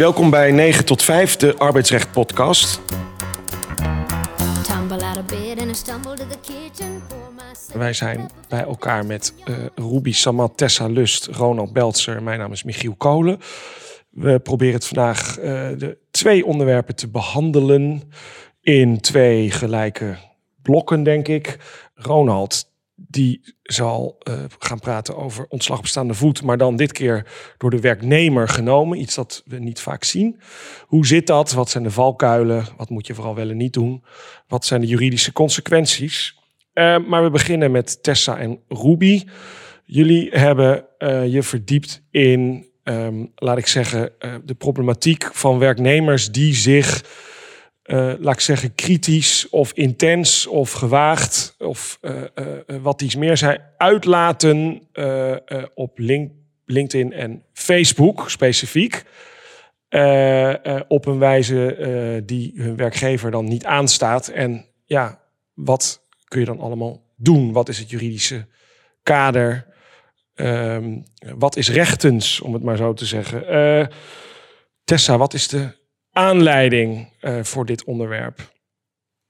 Welkom bij 9 tot 5, de arbeidsrecht podcast. Wij zijn bij elkaar met eh Ruby Samat, Tessa Lust, Ronald Beltzer. Mijn naam is Michiel Kolen. We proberen het vandaag eh, de twee onderwerpen te behandelen in twee gelijke blokken, denk ik. Ronald, die zal eh, gaan praten over ontslag op staande voet, maar dan dit keer door de werknemer genomen. Iets dat we niet vaak zien. Hoe zit dat? Wat zijn de valkuilen? Wat moet je vooral wel en niet doen? Wat zijn de juridische consequenties? Eh, maar we beginnen met Tessa en Ruby. Jullie hebben eh, je verdiept in, ehm, laat ik zeggen, de problematiek van werknemers die zich, eh, laat ik zeggen, kritisch of intens of gewaagd of eh, eh, wat iets meer zijn, uitlaten op Link- LinkedIn en Facebook specifiek. Op een wijze die hun werkgever dan niet aanstaat. En ja, wat kun je dan allemaal doen? Wat is het juridische kader? Ehm, wat is rechtens, om het maar zo te zeggen? Tessa, wat is de aanleiding eh, voor dit onderwerp?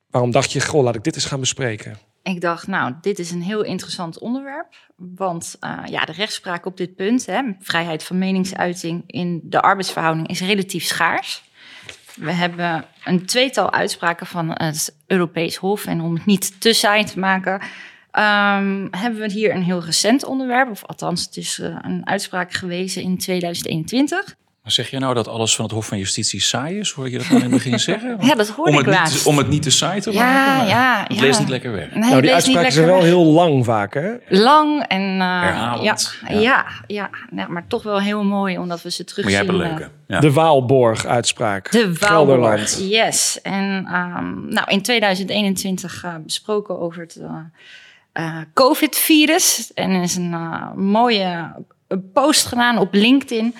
Waarom dacht je, goh, laat ik dit eens gaan bespreken? Ik dacht, nou, dit is een heel interessant onderwerp. Want eh, ja, de rechtspraak op dit punt, hè, vrijheid van meningsuiting in de arbeidsverhouding, is relatief schaars. We hebben een tweetal uitspraken van het Europees Hof. En om het niet te saai te maken, ehm, hebben we hier een heel recent onderwerp. Of althans, het is eh, een uitspraak gewezen in 2021. Maar zeg je nou dat alles van het Hof van Justitie saai is? Hoor je dat nou in het begin zeggen? Ja, dat hoorde om ik het laatst. Niet, om het niet te saai te Ja, maken? maar ja, Het ja. leest niet lekker weg. Nee, nou, die uitspraken zijn wel weg. heel lang vaak, hè? Lang en uh, Herhalend, Ja, ja. ja. Ja, ja, maar toch wel heel mooi omdat we ze Maar terugzien. jij hebt een eh, leuke. Ja. De Waalborg-uitspraak. De Gelderland. Waalborg, yes. En ehm, nou, in 2021 eh, besproken over het eh, eh, COVID-virus. En er is een eh, mooie eh, post gedaan op LinkedIn...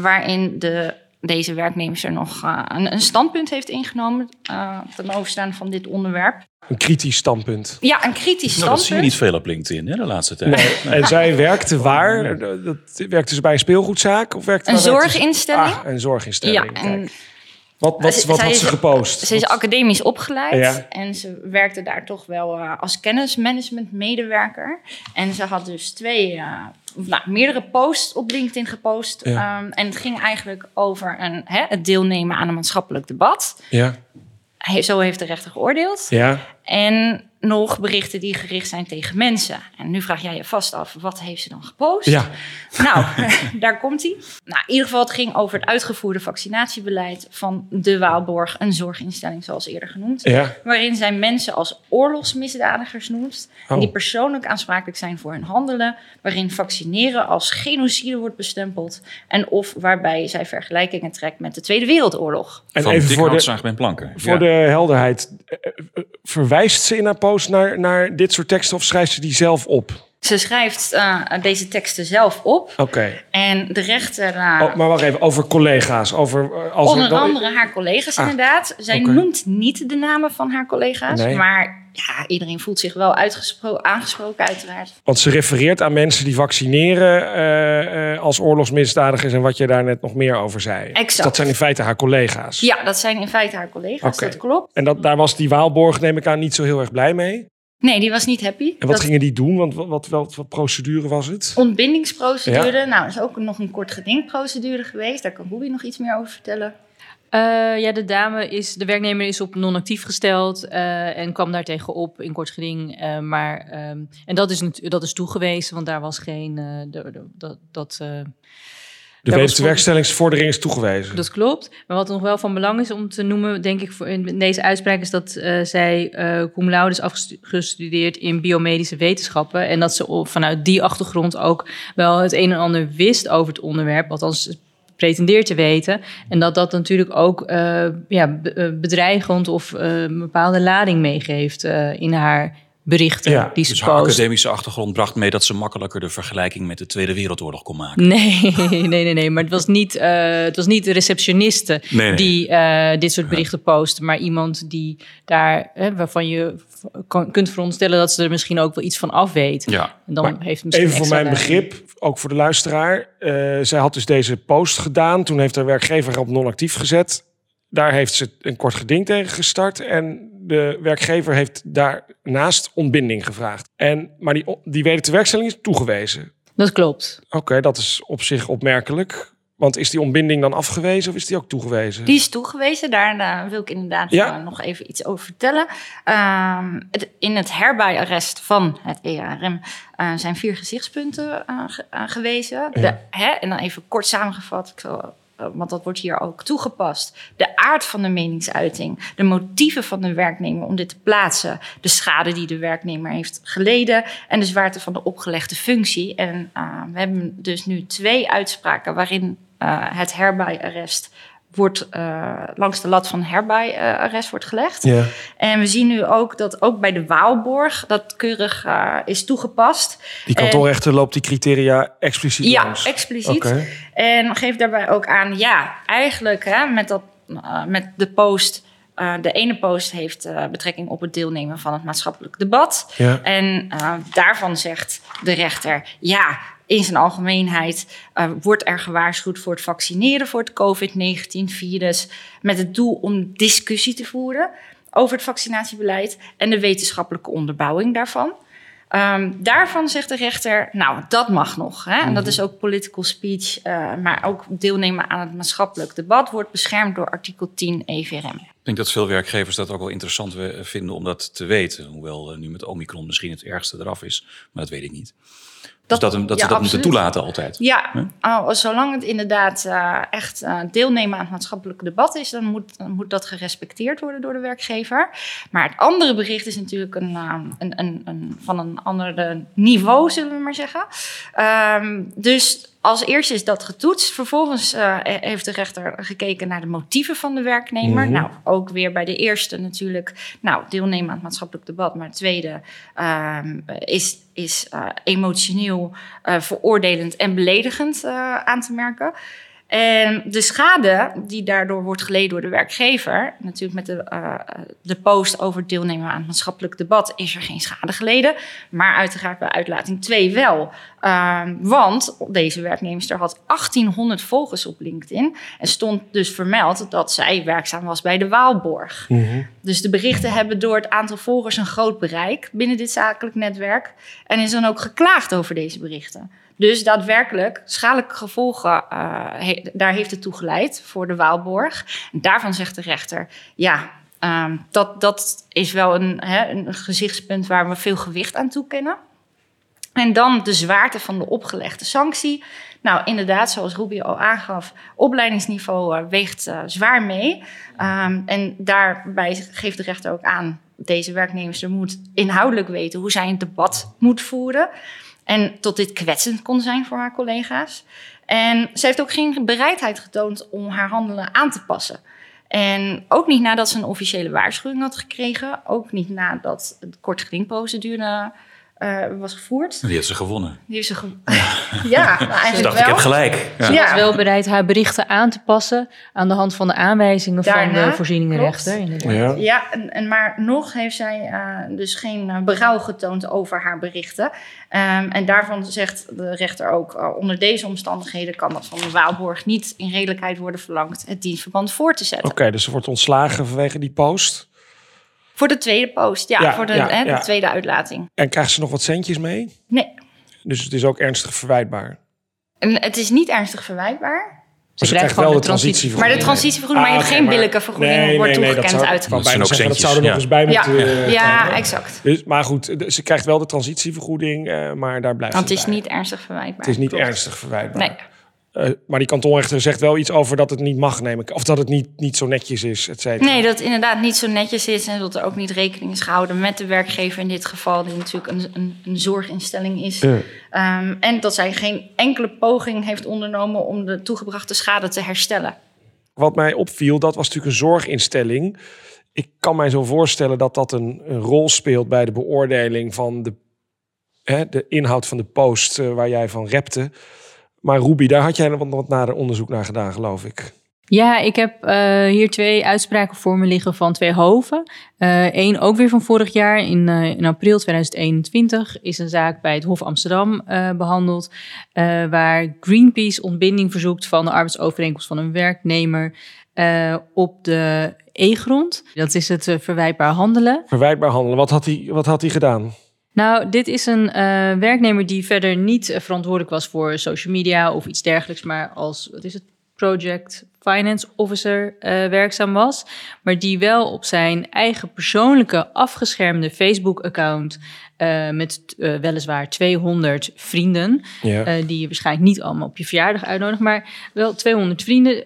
waarin de, deze werknemer er nog eh, een, een standpunt heeft ingenomen... eh, ten overstaan van dit onderwerp. Een kritisch standpunt. Ja, een kritisch Nou, dat zie je standpunt. niet veel op LinkedIn hè, de laatste tijd. Nee. En zij werkte waar? Dat, werkte ze bij een speelgoedzaak? Of werkte Een zorginstelling. Ah, een zorginstelling. Ja, Kijk. en Wat, wat, wat had is- ze gepost? Ze is academisch opgeleid Ja. en ze werkte daar toch wel eh, als kennismanagement medewerker. En ze had dus twee, eh, nou, meerdere posts op LinkedIn gepost. Ja. Ehm, en het ging eigenlijk over een, hè, het deelnemen aan een maatschappelijk debat. Ja, He- zo heeft de rechter geoordeeld. ja. En nog berichten die gericht zijn tegen mensen. En nu vraag jij je vast af, wat heeft ze dan gepost? Ja. Nou, daar komt hij. Nou, in ieder geval, het ging over het uitgevoerde vaccinatiebeleid van de Waalborg, een zorginstelling zoals eerder genoemd. Ja. Waarin zij mensen als oorlogsmisdadigers noemt. En Oh. die persoonlijk aansprakelijk zijn voor hun handelen. Waarin vaccineren als genocide wordt bestempeld. En of waarbij zij vergelijkingen trekt met de Tweede Wereldoorlog. En Van even voor de, Ben Planken. voor Ja. de helderheid. eh, eh, Verwijst ze in haar post naar, naar dit soort teksten of schrijft ze die zelf op? Ze schrijft eh, deze teksten zelf op. Oké. En de rechter, eh, Oh, maar wacht even, over collega's. Over, eh, als er onder dan- andere haar collega's Ah, inderdaad. Zij noemt niet de namen van haar collega's. Nee. Maar ja, iedereen voelt zich wel aangesproken uiteraard. Want ze refereert aan mensen die vaccineren eh, als oorlogsmisdadigers en wat je daar net nog meer over zei. Exact. Dat zijn in feite haar collega's. Ja, dat zijn in feite haar collega's, Oké. dat klopt. En dat, daar was die Waalborg, neem ik aan, niet zo heel erg blij mee. Nee, die was niet happy. En wat Dat gingen die doen? Want wat, wat, wat, wat procedure was het? ontbindingsprocedure, nou, er is ook nog een kort gedingprocedure geweest. Daar kan Ruby nog iets meer over vertellen. Eh, ja, de dame is, de werknemer is op non-actief gesteld eh, en kwam daar tegenop in kort geding. eh, maar, ehm, en dat is, dat is toegewezen, want daar was geen. eh, dat, dat, eh, De wetswerkstellingsvordering is toegewezen. dat klopt. Maar wat nog wel van belang is om te noemen, denk ik, voor in deze uitspraak, is dat eh, zij eh cum laude is afgestudeerd in biomedische wetenschappen. En dat ze vanuit die achtergrond ook wel het een en ander wist over het onderwerp. Althans, pretendeert te weten. En dat dat natuurlijk ook eh, ja, be- bedreigend of een bepaalde lading meegeeft in haar berichten Ja, die ze Dus haar academische achtergrond bracht mee dat ze makkelijker de vergelijking met de Tweede Wereldoorlog kon maken. Nee, nee, nee, nee. Maar het was niet, eh, het was niet de receptioniste Nee, nee. die eh, dit soort berichten post, maar iemand die daar, hè, waarvan je kan, kunt veronderstellen dat ze er misschien ook wel iets van af weet. Ja. En dan Maar heeft het misschien Even voor mijn begrip, ook voor de luisteraar. eh, zij had dus deze post gedaan. Toen heeft haar werkgever haar op non-actief gezet. Daar heeft ze een kort geding tegen gestart. En de werkgever heeft daarnaast ontbinding gevraagd. En, maar die, die wedertewerkstelling is toegewezen. Dat klopt. Oké, dat is op zich opmerkelijk. Want is die ontbinding dan afgewezen of is die ook toegewezen? Die is toegewezen, daar eh, wil ik inderdaad Ja. eh, nog even iets over vertellen. Ehm, het- in het herbij-arrest van het EARM eh, zijn vier gezichtspunten ge- gewezen. De, hè, en dan even kort samengevat, ik zal, want dat wordt hier ook toegepast. De aard van de meningsuiting, de motieven van de werknemer om dit te plaatsen, de schade die de werknemer heeft geleden en de zwaarte van de opgelegde functie. En eh, we hebben dus nu twee uitspraken waarin eh, het herbij-arrest wordt eh, langs de lat van herbij-arrest wordt gelegd. Ja. En we zien nu ook dat ook bij de Waalborg dat keurig eh, is toegepast. Die kantoorrechter loopt die criteria expliciet Ja, langs. expliciet. Oké. En geeft daarbij ook aan, ja, eigenlijk hè, met, dat, eh, met de post. de ene post heeft betrekking op het deelnemen van het maatschappelijk debat. Ja. En daarvan zegt de rechter, ja, in zijn algemeenheid eh, wordt er gewaarschuwd voor het vaccineren voor het COVID-19-virus. Met het doel om discussie te voeren over het vaccinatiebeleid en de wetenschappelijke onderbouwing daarvan. Ehm, daarvan zegt de rechter, nou, dat mag nog. Hè? En dat is ook political speech, eh, maar ook deelnemen aan het maatschappelijk debat wordt beschermd door artikel 10 EVRM. Ik denk dat veel werkgevers dat ook wel interessant we- vinden om dat te weten. Hoewel eh, nu met Omicron misschien het ergste eraf is. Maar dat weet ik niet. Dus dat, dat ja, ze dat moeten toelaten altijd. Ja, oh, zolang het inderdaad eh, echt eh, deelnemen aan het maatschappelijk debat is, dan moet, dan moet dat gerespecteerd worden door de werkgever. Maar het andere bericht is natuurlijk een, eh, een, een, een, van een ander niveau, zullen we maar zeggen. Ehm, dus als eerste is dat getoetst. Vervolgens eh, heeft de rechter gekeken naar de motieven van de werknemer. Nou, ook weer bij de eerste natuurlijk. Nou, deelnemen aan het maatschappelijk debat. Maar het tweede ehm, is, is eh, emotioneel eh, veroordelend en beledigend eh, aan te merken. En de schade die daardoor wordt geleden door de werkgever, natuurlijk met de, eh, de post over deelnemen aan het maatschappelijk debat, is er geen schade geleden. Maar uiteraard bij uitlating 2 wel. Ehm, want deze werknemster had 1800 volgers op LinkedIn en stond dus vermeld dat zij werkzaam was bij de Waalborg. Dus de berichten hebben door het aantal volgers een groot bereik binnen dit zakelijk netwerk. En is dan ook geklaagd over deze berichten. Dus daadwerkelijk, schadelijke gevolgen, eh, daar heeft het toe geleid voor de Waalborg. En daarvan zegt de rechter, ja, ehm, dat, dat is wel een, een gezichtspunt waar we veel gewicht aan toekennen. En dan de zwaarte van de opgelegde sanctie. Nou, inderdaad, zoals Rubio al aangaf, opleidingsniveau eh, weegt eh, zwaar mee. Ehm, en daarbij geeft de rechter ook aan, deze werknemster moet inhoudelijk weten hoe zij een debat moet voeren. En tot dit kwetsend kon zijn voor haar collega's. En ze heeft ook geen bereidheid getoond om haar handelen aan te passen. En ook niet nadat ze een officiële waarschuwing had gekregen. Ook niet nadat de kort eh, was gevoerd. Die heeft ze gewonnen. Die heeft ze ja, nou, Ze eigenlijk dacht, wel. ik heb gelijk. Ja. Ze Ja. was wel bereid haar berichten aan te passen aan de hand van de aanwijzingen van de voorzieningenrechter. inderdaad. Ja. Ja, en, en maar nog heeft zij eh, dus geen eh, berouw getoond over haar berichten. Ehm, en daarvan zegt de rechter ook, onder deze omstandigheden kan dat van de Waalborg niet in redelijkheid worden verlangd het dienstverband voor te zetten. Oké, dus ze wordt ontslagen vanwege die post. Voor de tweede post, ja, Ja, voor de, ja, hè, de ja. tweede uitlating. En krijgt ze nog wat centjes mee? Nee, Dus het is ook ernstig verwijtbaar. en het is niet ernstig verwijtbaar. Maar ze krijgt krijgt wel de gewoon de transitie- Maar de transitievergoeding. transitievergoeding, maar je hebt Ah, geen billijke vergoeding, wordt toegekend dat zou, uit. ik wou Dat zijn bijna ook zeggen, dat zou er nog eens bij Ja, moeten eh, ja, exact. Dus, maar goed, de- ze krijgt wel de transitievergoeding, eh, maar daar blijft Want het is bij. niet ernstig verwijtbaar. Het is niet Klopt. ernstig verwijtbaar. Nee. Eh, maar die kantonrechter zegt wel iets over dat het niet mag nemen. Of dat het niet, niet zo netjes is, et cetera. Nee, dat het inderdaad niet zo netjes is en dat er ook niet rekening is gehouden met de werkgever in dit geval, die natuurlijk een, een, een zorginstelling is. Ehm, en dat zij geen enkele poging heeft ondernomen om de toegebrachte schade te herstellen. Wat mij opviel, dat was natuurlijk een zorginstelling. ik kan mij zo voorstellen dat dat een, een rol speelt bij de beoordeling van de, hè, de inhoud van de post eh, waar jij van repte. Maar Ruby, daar had jij wat, wat nader onderzoek naar gedaan, geloof ik. Ja, ik heb eh, hier twee uitspraken voor me liggen van twee hoven. Eén ook weer van vorig jaar, in, eh, in april 2021, is een zaak bij het Hof Amsterdam eh, behandeld. eh, waar Greenpeace ontbinding verzoekt van de arbeidsovereenkomst van een werknemer eh, op de E-grond. Dat is het eh, verwijtbaar handelen. Verwijtbaar handelen. Wat had hij, wat had hij gedaan? Nou, dit is een eh, werknemer die verder niet eh, verantwoordelijk was voor social media of iets dergelijks, maar als, wat is het, project finance officer eh, werkzaam was. Maar die wel op zijn eigen persoonlijke afgeschermde Facebook-account met weliswaar 200 vrienden, Ja. die je waarschijnlijk niet allemaal op je verjaardag uitnodigt, maar wel 200 vrienden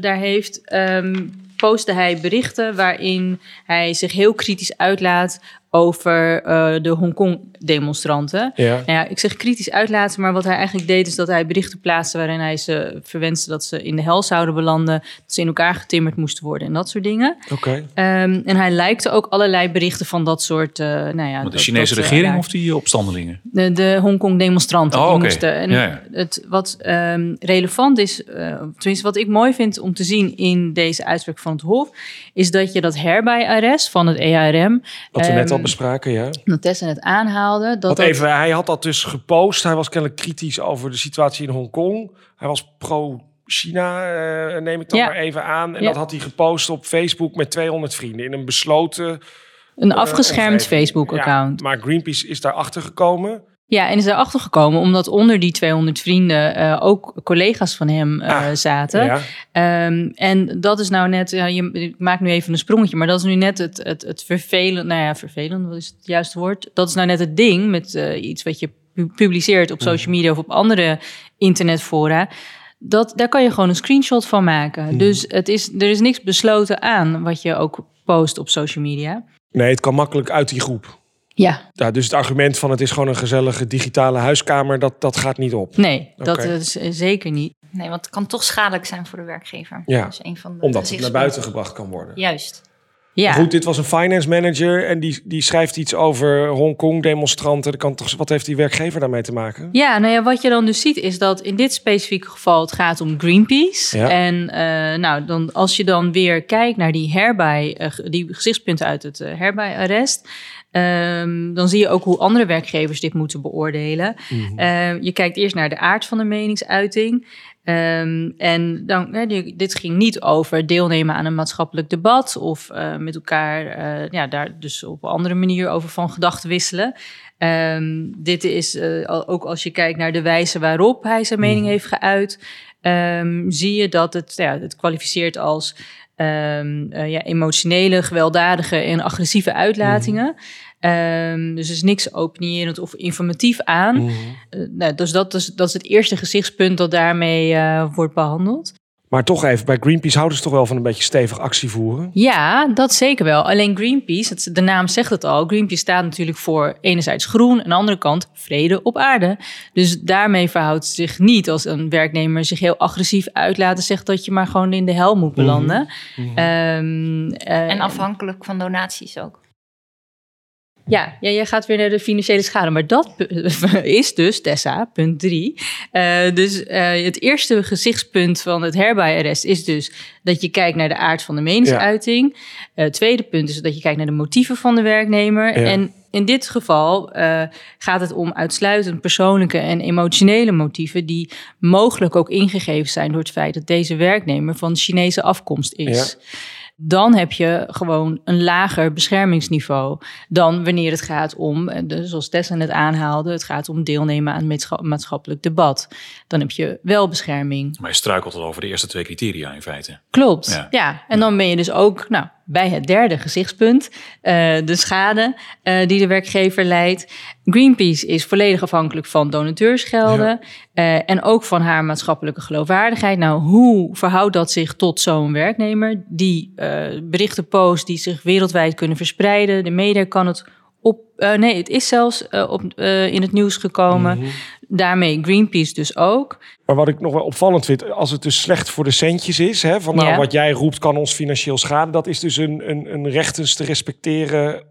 daar heeft, ehm, postte hij berichten waarin hij zich heel kritisch uitlaat over eh, de Hongkong-demonstranten. ja. Nou ja, ik zeg kritisch uitlaten, maar wat hij eigenlijk deed is dat hij berichten plaatste waarin hij ze verwenste dat ze in de hel zouden belanden, dat ze in elkaar getimmerd moesten worden en dat soort dingen. Oké. Ehm, en hij lijkte ook allerlei berichten van dat soort, eh nou ja. Maar de Chinese dat, eh, regering of die opstandelingen? de, de Hongkong-demonstranten. Oh. En Ja, ja. Het, wat ehm, relevant is, eh, tenminste wat ik mooi vind om te zien in deze uitspraak van het Hof, is dat je dat herbij-arrest van het EARM, Wat we net ehm, al ja. dat Tessa het aanhaalde, dat Want dat, even, hij had dat dus gepost. Hij was kennelijk kritisch over de situatie in Hongkong. Hij was pro-China, eh, neem ik dan Ja. maar even aan. En Ja. dat had hij gepost op Facebook met 200 vrienden. In een besloten een eh, afgeschermd. Facebook-account. Ja, maar Greenpeace is daarachter gekomen. Ja, en is erachter gekomen omdat onder die 200 vrienden eh, ook collega's van hem eh, Ah, zaten. Ja. Ehm, en dat is nou net, ja, je, ik maak nu even een sprongetje, maar dat is nu net het, het, het vervelend, nou ja, vervelend, wat is het juiste woord? Dat is nou net het ding met eh, iets wat je pu- publiceert op social media of op andere internetfora. Dat, daar kan je gewoon een screenshot van maken. Dus het is, er is niks besloten aan wat je ook post op social media. Nee, het kan makkelijk uit die groep. Ja, Ja, dus het argument van het is gewoon een gezellige digitale huiskamer, dat, dat gaat niet op. nee, dat is eh, zeker niet. Nee, want het kan toch schadelijk zijn voor de werkgever. Ja, Dat is een van de Omdat het naar buiten gebracht kan worden. Juist. Ja. Goed, dit was een finance manager en die, die schrijft iets over Hongkong-demonstranten. Dat kan toch, wat heeft die werkgever daarmee te maken? Ja, nou ja, wat je dan dus ziet is dat in dit specifieke geval het gaat om Greenpeace. Ja. En eh, nou, dan, als je dan weer kijkt naar die herbij, eh, die gezichtspunten uit het eh, herbij-arrest, ehm, dan zie je ook hoe andere werkgevers dit moeten beoordelen. Eh, je kijkt eerst naar de aard van de meningsuiting. Ehm, en dan, dit ging niet over deelnemen aan een maatschappelijk debat of eh, met elkaar eh, ja, daar dus op een andere manier over van gedachten wisselen. Ehm, dit is eh, ook als je kijkt naar de wijze waarop hij zijn mening heeft geuit, ehm, zie je dat het, ja, het kwalificeert als ehm, eh, ja, emotionele, gewelddadige en agressieve uitlatingen. Ehm, dus er is niks opinierend of informatief aan. Mhm. Eh, nou, dus dat is, dat is het eerste gezichtspunt dat daarmee eh, wordt behandeld. Maar toch even, bij Greenpeace houden ze toch wel van een beetje stevig actie voeren? Ja, dat zeker wel. Alleen Greenpeace, de naam zegt het al. Greenpeace staat natuurlijk voor enerzijds groen, aan de andere kant vrede op aarde. Dus daarmee verhoudt het zich niet als een werknemer zich heel agressief uitlaat en zegt dat je maar gewoon in de hel moet belanden. Ehm, eh, En afhankelijk van donaties ook. Ja, ja, jij gaat weer naar de financiële schade. Maar dat is dus, Tessa, punt drie. Eh, dus eh, het eerste gezichtspunt van het herbij-arrest is dus dat je kijkt naar de aard van de meningsuiting. Eh, Het tweede punt is dat je kijkt naar de motieven van de werknemer. Ja. En in dit geval eh, gaat het om uitsluitend persoonlijke en emotionele motieven die mogelijk ook ingegeven zijn door het feit dat deze werknemer van Chinese afkomst is. Dan heb je gewoon een lager beschermingsniveau dan wanneer het gaat om, eh, zoals Tessa net aanhaalde, het gaat om deelnemen aan maatscha- maatschappelijk debat. Dan heb je wel bescherming. Maar je struikelt al over de eerste twee criteria in feite. Klopt. Ja. Ja. en dan ben je dus ook nou, bij het derde gezichtspunt, eh, de schade eh, die de werkgever leidt. Greenpeace is volledig afhankelijk van donateursgelden eh, en ook van haar maatschappelijke geloofwaardigheid. Nou, hoe verhoudt dat zich tot zo'n werknemer die berichten post die zich wereldwijd kunnen verspreiden? De media kan het op. eh, nee, het is zelfs eh, op, eh, in het nieuws gekomen. Mhm. Daarmee Greenpeace dus ook. Maar wat ik nog wel opvallend vind, als het dus slecht voor de centjes is, hè, van nou, Ja. wat jij roept kan ons financieel schaden, dat is dus een, een, een rechtens te respecteren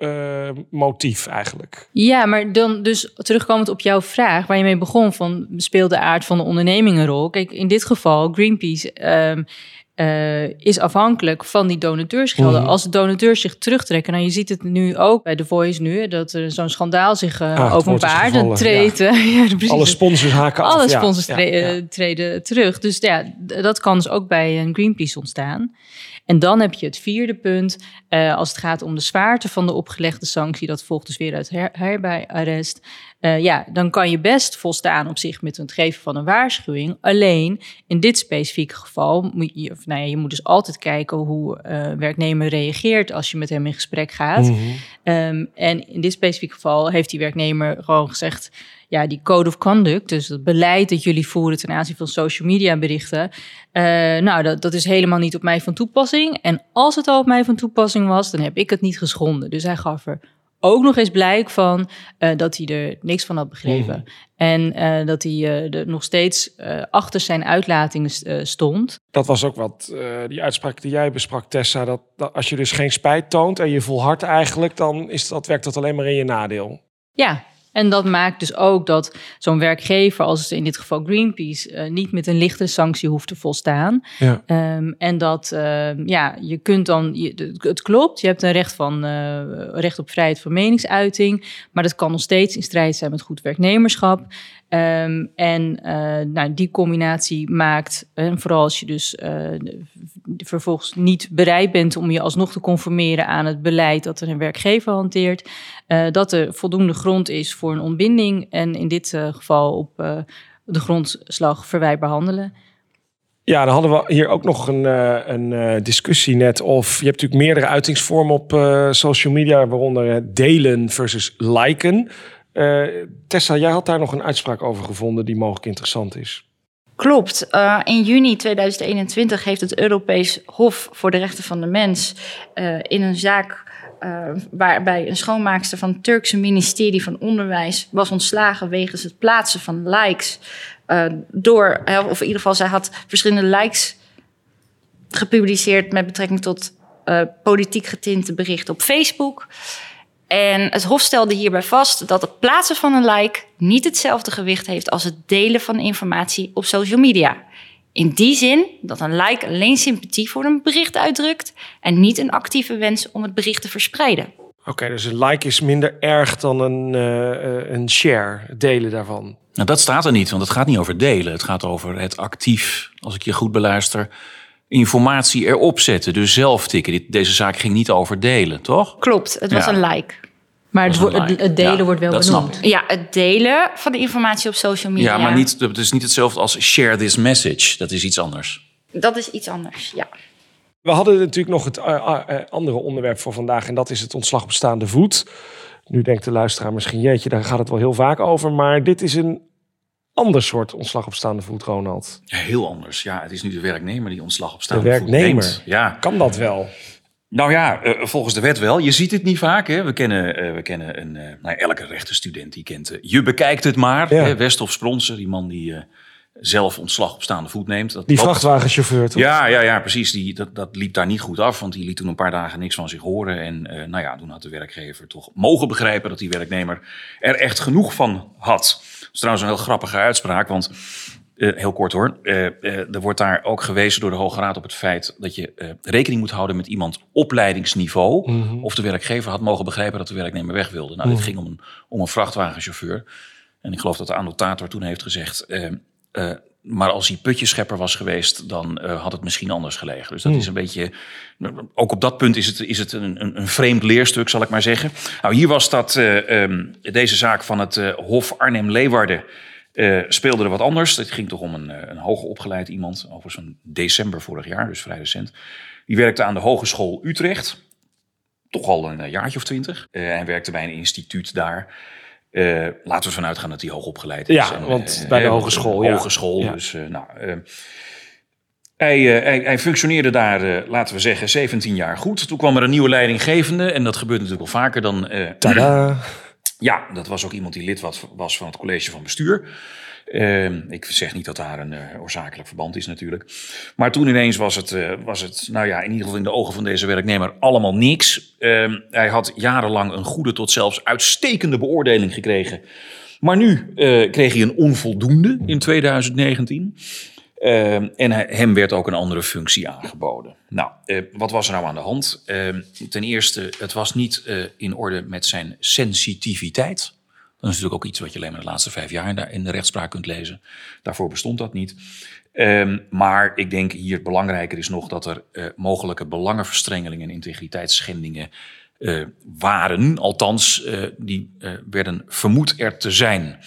eh, motief eigenlijk. Ja, maar dan dus terugkomend op jouw vraag, waar je mee begon, van speelt de aard van de onderneming een rol? Kijk, in dit geval, Greenpeace ehm, eh, is afhankelijk van die donateursgelden. Mhm. Als de donateurs zich terugtrekken, nou je ziet het nu ook bij The Voice nu, dat er zo'n schandaal zich eh, Ah, openbaart. Dan gevallen, treedt, eh, ja. Alle sponsors haken af. Alle sponsors Ja, tre- ja. treden terug. Dus ja, dat kan dus ook bij een Greenpeace ontstaan. En dan heb je het vierde punt. eh, als het gaat om de zwaarte van de opgelegde sanctie, dat volgt dus weer uit her herbij-arrest. Eh, ja, dan kan je best volstaan op zich met het geven van een waarschuwing. Alleen in dit specifieke geval moet je, of, nou ja, je moet dus altijd kijken hoe eh werknemer reageert als je met hem in gesprek gaat. Mhm. Ehm, en in dit specifieke geval heeft die werknemer gewoon gezegd: ja, die code of conduct, dus het beleid dat jullie voeren ten aanzien van social media berichten, eh, nou, dat, dat is helemaal niet op mij van toepassing. En als het al op mij van toepassing was, dan heb ik het niet geschonden. Dus hij gaf er ook nog eens blijk van eh, dat hij er niks van had begrepen. En eh, dat hij er nog steeds achter zijn uitlatingen stond. Dat was ook wat die uitspraak die jij besprak, Tessa. Dat, dat als je dus geen spijt toont en je volhardt eigenlijk, dan is dat, werkt dat alleen maar in je nadeel. Ja, en dat maakt dus ook dat zo'n werkgever, als in dit geval Greenpeace, eh, niet met een lichtere sanctie hoeft te volstaan. Ja. Ehm, en dat, ehm, ja, je kunt dan, je, het klopt, je hebt een recht, van, eh, recht op vrijheid van meningsuiting, maar dat kan nog steeds in strijd zijn met goed werknemerschap. Ehm, en eh, nou, die combinatie maakt, en vooral als je dus eh, vervolgens niet bereid bent om je alsnog te conformeren aan het beleid dat er een werkgever hanteert, eh, dat er voldoende grond is voor een ontbinding en in dit eh, geval op eh, de grondslag verwijtbaar handelen. Ja, dan hadden we hier ook nog een, eh, een eh, discussie net of... Je hebt natuurlijk meerdere uitingsvormen op eh, social media... waaronder eh, delen versus liken. Eh, Tessa, jij had daar nog een uitspraak over gevonden... die mogelijk interessant is. Klopt. Eh, in juni 2021 heeft het Europees Hof voor de Rechten van de Mens eh, in een zaak waarbij een schoonmaakster van het Turkse ministerie van Onderwijs was ontslagen wegens het plaatsen van likes. door, of in ieder geval, zij had verschillende likes gepubliceerd met betrekking tot politiek getinte berichten op Facebook. En het Hof stelde hierbij vast dat het plaatsen van een like niet hetzelfde gewicht heeft als het delen van informatie op social media. In die zin dat een like alleen sympathie voor een bericht uitdrukt en niet een actieve wens om het bericht te verspreiden. Oké, dus een like is minder erg dan een, eh, een share, het delen daarvan. Nou, dat staat er niet, want het gaat niet over delen. Het gaat over het actief, als ik je goed beluister, informatie erop zetten. Dus zelf tikken. Dit, deze zaak ging niet over delen, toch? Klopt, het was Ja. een like. Maar het, het, like. het delen Ja, wordt wel benoemd. Ja, het delen van de informatie op social media. Ja, maar niet, het is niet hetzelfde als share this message. Dat is iets anders. Dat is iets anders, ja. We hadden natuurlijk nog het eh, eh, eh, andere onderwerp voor vandaag... en dat is het ontslag op staande voet. Nu denkt de luisteraar misschien... jeetje, daar gaat het wel heel vaak over... maar dit is een ander soort ontslag op staande voet, Ronald. Ja, heel anders. Ja, het is nu de werknemer die ontslag op De staande voet werknemer. neemt. Ja, Kan dat wel? Nou ja, eh, volgens de wet wel. Je ziet het niet vaak. Hè? We kennen, eh, we kennen een, eh, nou, elke rechtenstudent die kent. je bekijkt het maar. Ja. Hè? Westhoff Spronsen, die man die zelf ontslag op staande voet neemt. Dat Die loopt- vrachtwagenchauffeur, toch? Ja, ja, ja, precies. Die, dat, dat liep daar niet goed af, want die liet toen een paar dagen niks van zich horen. En eh, nou ja, toen had de werkgever toch mogen begrijpen dat die werknemer er echt genoeg van had. Dat is trouwens een heel grappige uitspraak, want eh, heel kort hoor. eh, er wordt daar ook gewezen door de Hoge Raad op het feit dat je rekening moet houden met iemand opleidingsniveau. Of de werkgever had mogen begrijpen dat de werknemer weg wilde. Nou, dit ging om een, om een vrachtwagenchauffeur. En ik geloof dat de annotator toen heeft gezegd. Eh, maar als hij putjeschepper was geweest, dan eh, had het misschien anders gelegen. Dus dat is een beetje. Ook op dat punt is het, is het een, een, een vreemd leerstuk, zal ik maar zeggen. Nou, hier was dat. eh, ehm, deze zaak van het Hof Arnhem-Leeuwarden. speelde er wat anders. Het ging toch om een, een hoger opgeleid iemand. Overigens van december vorig jaar, dus vrij recent. Die werkte aan de Hogeschool Utrecht. Toch al een jaartje of twintig. Hij werkte bij een instituut daar. Eh, laten we vanuit gaan dat hij hoog opgeleid is. Ja, want bij de eh, hogeschool, ja. Hogeschool, Ja. dus eh, nou... eh, Hij, eh, hij, hij functioneerde daar, eh, laten we zeggen, 17 jaar goed. Toen kwam er een nieuwe leidinggevende. En dat gebeurt natuurlijk wel vaker dan... eh, Tada. ja, dat was ook iemand die lid was, was van het college van bestuur. Ehm, ik zeg niet dat daar een eh, oorzakelijk verband is natuurlijk. Maar toen ineens was het, eh, was het, nou ja, in ieder geval in de ogen van deze werknemer allemaal niks. Ehm, hij had jarenlang een goede tot zelfs uitstekende beoordeling gekregen. Maar nu eh, kreeg hij een onvoldoende in 2019. Ehm, en hem werd ook een andere functie aangeboden. Nou, wat was er nou aan de hand? Ten eerste, het was niet in orde met zijn sensitiviteit. Dat is natuurlijk ook iets wat je alleen maar de laatste vijf jaar in de, rechtspraak kunt lezen. Daarvoor bestond dat niet. Ehm, maar ik denk hier belangrijker is nog dat er eh, mogelijke belangenverstrengelingen en integriteitsschendingen eh, waren. Althans, eh, die werden vermoed er te zijn.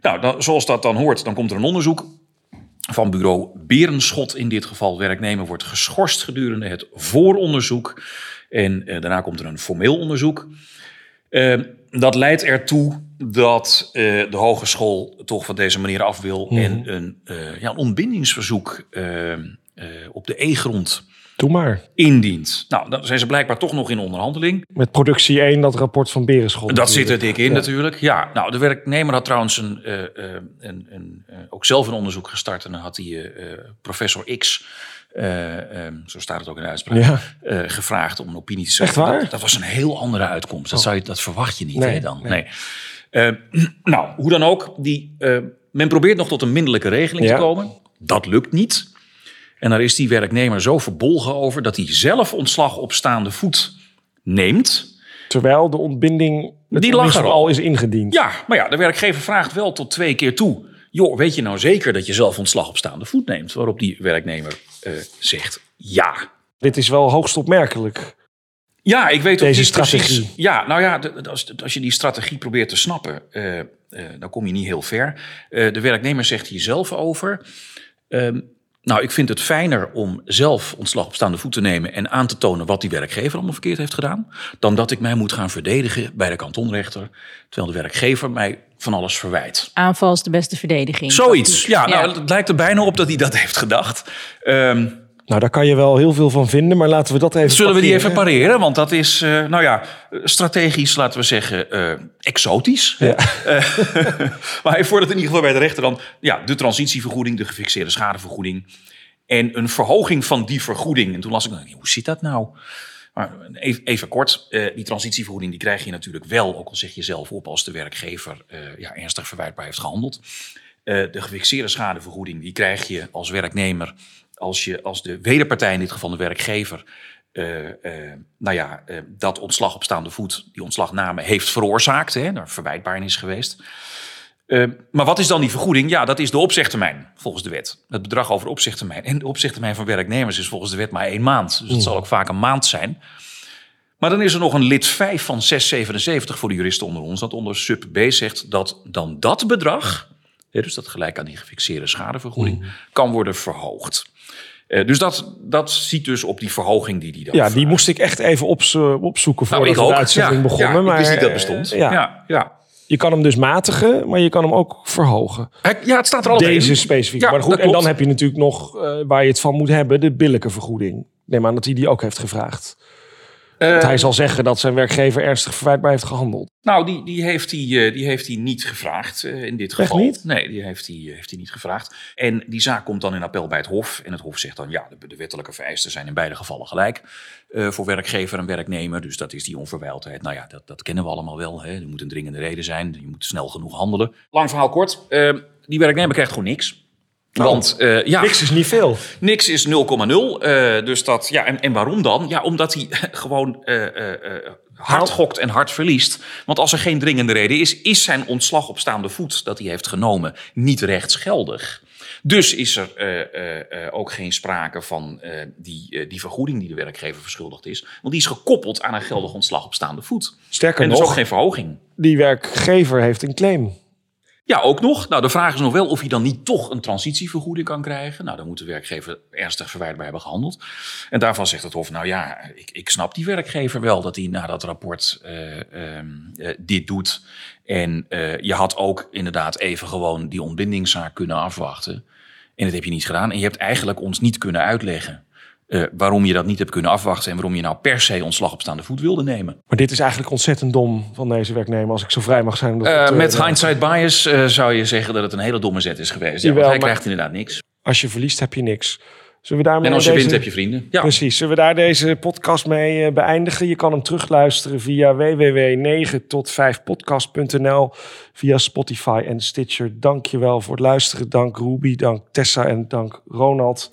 Nou, dan, zoals dat dan hoort, dan komt er een onderzoek van bureau Berenschot in dit geval. Werknemer wordt geschorst gedurende het vooronderzoek. En daarna komt er een formeel onderzoek. Eh, dat leidt ertoe dat eh, de hogeschool toch van deze manier af wil en een, eh, ja, een ontbindingsverzoek eh, op de E-grond Doe maar. indient. Nou, dan zijn ze blijkbaar toch nog in onderhandeling. Met productie 1, dat rapport van Berenschot. Dat zit er dik in Ja. natuurlijk. Ja, nou, de werknemer had trouwens een, een, een, ook zelf een onderzoek gestart. En dan had hij professor X, eh, ehm, zo staat het ook in de uitspraak, Ja. gevraagd om een opinie te zeggen. Echt waar? Dat, dat was een heel andere uitkomst. Dat, zou je, dat verwacht je niet Nee, hè, dan. nee. Nee. Eh, nou, hoe dan ook. Die, eh, men probeert nog tot een minderlijke regeling Ja. te komen. Dat lukt niet. En daar is die werknemer zo verbolgen over dat hij zelf ontslag op staande voet neemt. Terwijl de ontbinding Die lag er al. al is ingediend. Ja, maar ja, de werkgever vraagt wel tot twee keer toe. Joh, weet je nou zeker dat je zelf ontslag op staande voet neemt? Waarop die werknemer eh, zegt ja. Dit is wel hoogst opmerkelijk. Ja, ik weet ook Deze niet strategie. precies. Ja, nou ja, als, als je die strategie probeert te snappen, eh, eh, dan kom je niet heel ver. Eh, de werknemer zegt hier zelf over. ehm, nou, ik vind het fijner om zelf ontslag op staande voet te nemen en aan te tonen wat die werkgever allemaal verkeerd heeft gedaan, dan dat ik mij moet gaan verdedigen bij de kantonrechter, terwijl de werkgever mij van alles verwijt. Aanval is de beste verdediging. Zoiets. Ja, nou, Ja. het lijkt er bijna op dat hij dat heeft gedacht. Ehm, Nou, daar kan je wel heel veel van vinden, maar laten we dat even zullen we die even pareren? Want dat is, eh, nou ja, strategisch, laten we zeggen, eh, exotisch. Ja. Eh, maar hij vordert in ieder geval bij de rechter dan ja, de transitievergoeding, de gefixeerde schadevergoeding. En een verhoging van die vergoeding. En toen las ik, nou, hoe zit dat nou? Maar even, even kort, die transitievergoeding die krijg je natuurlijk wel, ook al zeg je zelf op, als de werkgever ja, ernstig verwijtbaar heeft gehandeld. Eh, de gefixeerde schadevergoeding die krijg je als werknemer als, je, als de wederpartij, in dit geval de werkgever, eh, eh, nou ja, eh, dat ontslag op staande voet, die ontslagname heeft veroorzaakt, hè, daar verwijtbaar in is geweest. Maar wat is dan die vergoeding? Ja, dat is de opzegtermijn volgens de wet. Het bedrag over de opzegtermijn. En de opzegtermijn van werknemers is volgens de wet maar één maand. Dus het zal ook vaak een maand zijn. Maar dan is er nog een lid 5 van 677 voor de juristen onder ons, dat onder sub B zegt dat dan dat bedrag, dus dat gelijk aan die gefixeerde schadevergoeding, kan worden verhoogd. Eh, dus dat, dat ziet dus op die verhoging die die dan Ja, die moest ik echt even opzoeken Nou, voordat ik de ook. uitzending ja, begonnen. ja, ik maar wist niet dat eh, bestond. ja, ja, ja. Je kan hem dus matigen, maar je kan hem ook verhogen. Ja, het staat er allebei Deze specifiek. Maar goed, en dan heb je natuurlijk nog, eh, waar je het van moet hebben, de billijke vergoeding. Neem aan dat hij die ook heeft gevraagd. Want Eh, hij zal zeggen dat zijn werkgever ernstig verwijtbaar heeft gehandeld. Nou, die, die, heeft hij, eh, die heeft hij niet gevraagd eh, in dit geval. niet? Nee, die heeft hij, heeft hij niet gevraagd. En die zaak komt dan in appel bij het Hof. En het Hof zegt dan, ja, de, de wettelijke vereisten zijn in beide gevallen gelijk. voor werkgever en werknemer. Dus dat is die onverwijldheid. Nou ja, dat, dat kennen we allemaal wel. Hè. Er moet een dringende reden zijn. Je moet snel genoeg handelen. Lang verhaal kort. die werknemer krijgt gewoon niks. Want eh, ja, Niks is niet veel. Niks is 0,0. eh, dus dat, ja, en, en waarom dan? Ja, omdat hij gewoon eh, hard gokt en hard verliest. Want als er geen dringende reden is, is zijn ontslag op staande voet dat hij heeft genomen niet rechtsgeldig. Dus is er ook geen sprake van die, die vergoeding die de werkgever verschuldigd is. Want die is gekoppeld aan een geldig ontslag op staande voet. Sterker En dus ook nog, geen verhoging. die werkgever heeft een claim. Ja, ook nog. Nou, de vraag is nog wel of hij dan niet toch een transitievergoeding kan krijgen. Nou, dan moet de werkgever ernstig verwijtbaar hebben gehandeld. En daarvan zegt het Hof, nou ja, ik, ik snap die werkgever wel dat hij na dat rapport eh, ehm, eh, dit doet. En eh, je had ook inderdaad even gewoon die ontbindingszaak kunnen afwachten. En dat heb je niet gedaan. En je hebt eigenlijk ons niet kunnen uitleggen eh, waarom je dat niet hebt kunnen afwachten. En waarom je nou per se ontslag op staande voet wilde nemen. Maar dit is eigenlijk ontzettend dom van deze werknemer, als ik zo vrij mag zijn. dat Eh, te- met hindsight bias eh, zou je zeggen dat het een hele domme zet is geweest. Ja, want hij krijgt inderdaad niks. Als je verliest, heb je niks. Zullen we daarmee En als je deze... wint, heb je vrienden. Ja. Precies. Zullen we daar deze podcast mee eh, beëindigen? Je kan hem terugluisteren via www.9 tot 5podcast.nl, via Spotify en Stitcher. Dank je wel voor het luisteren. Dank Ruby, dank Tessa en dank Ronald.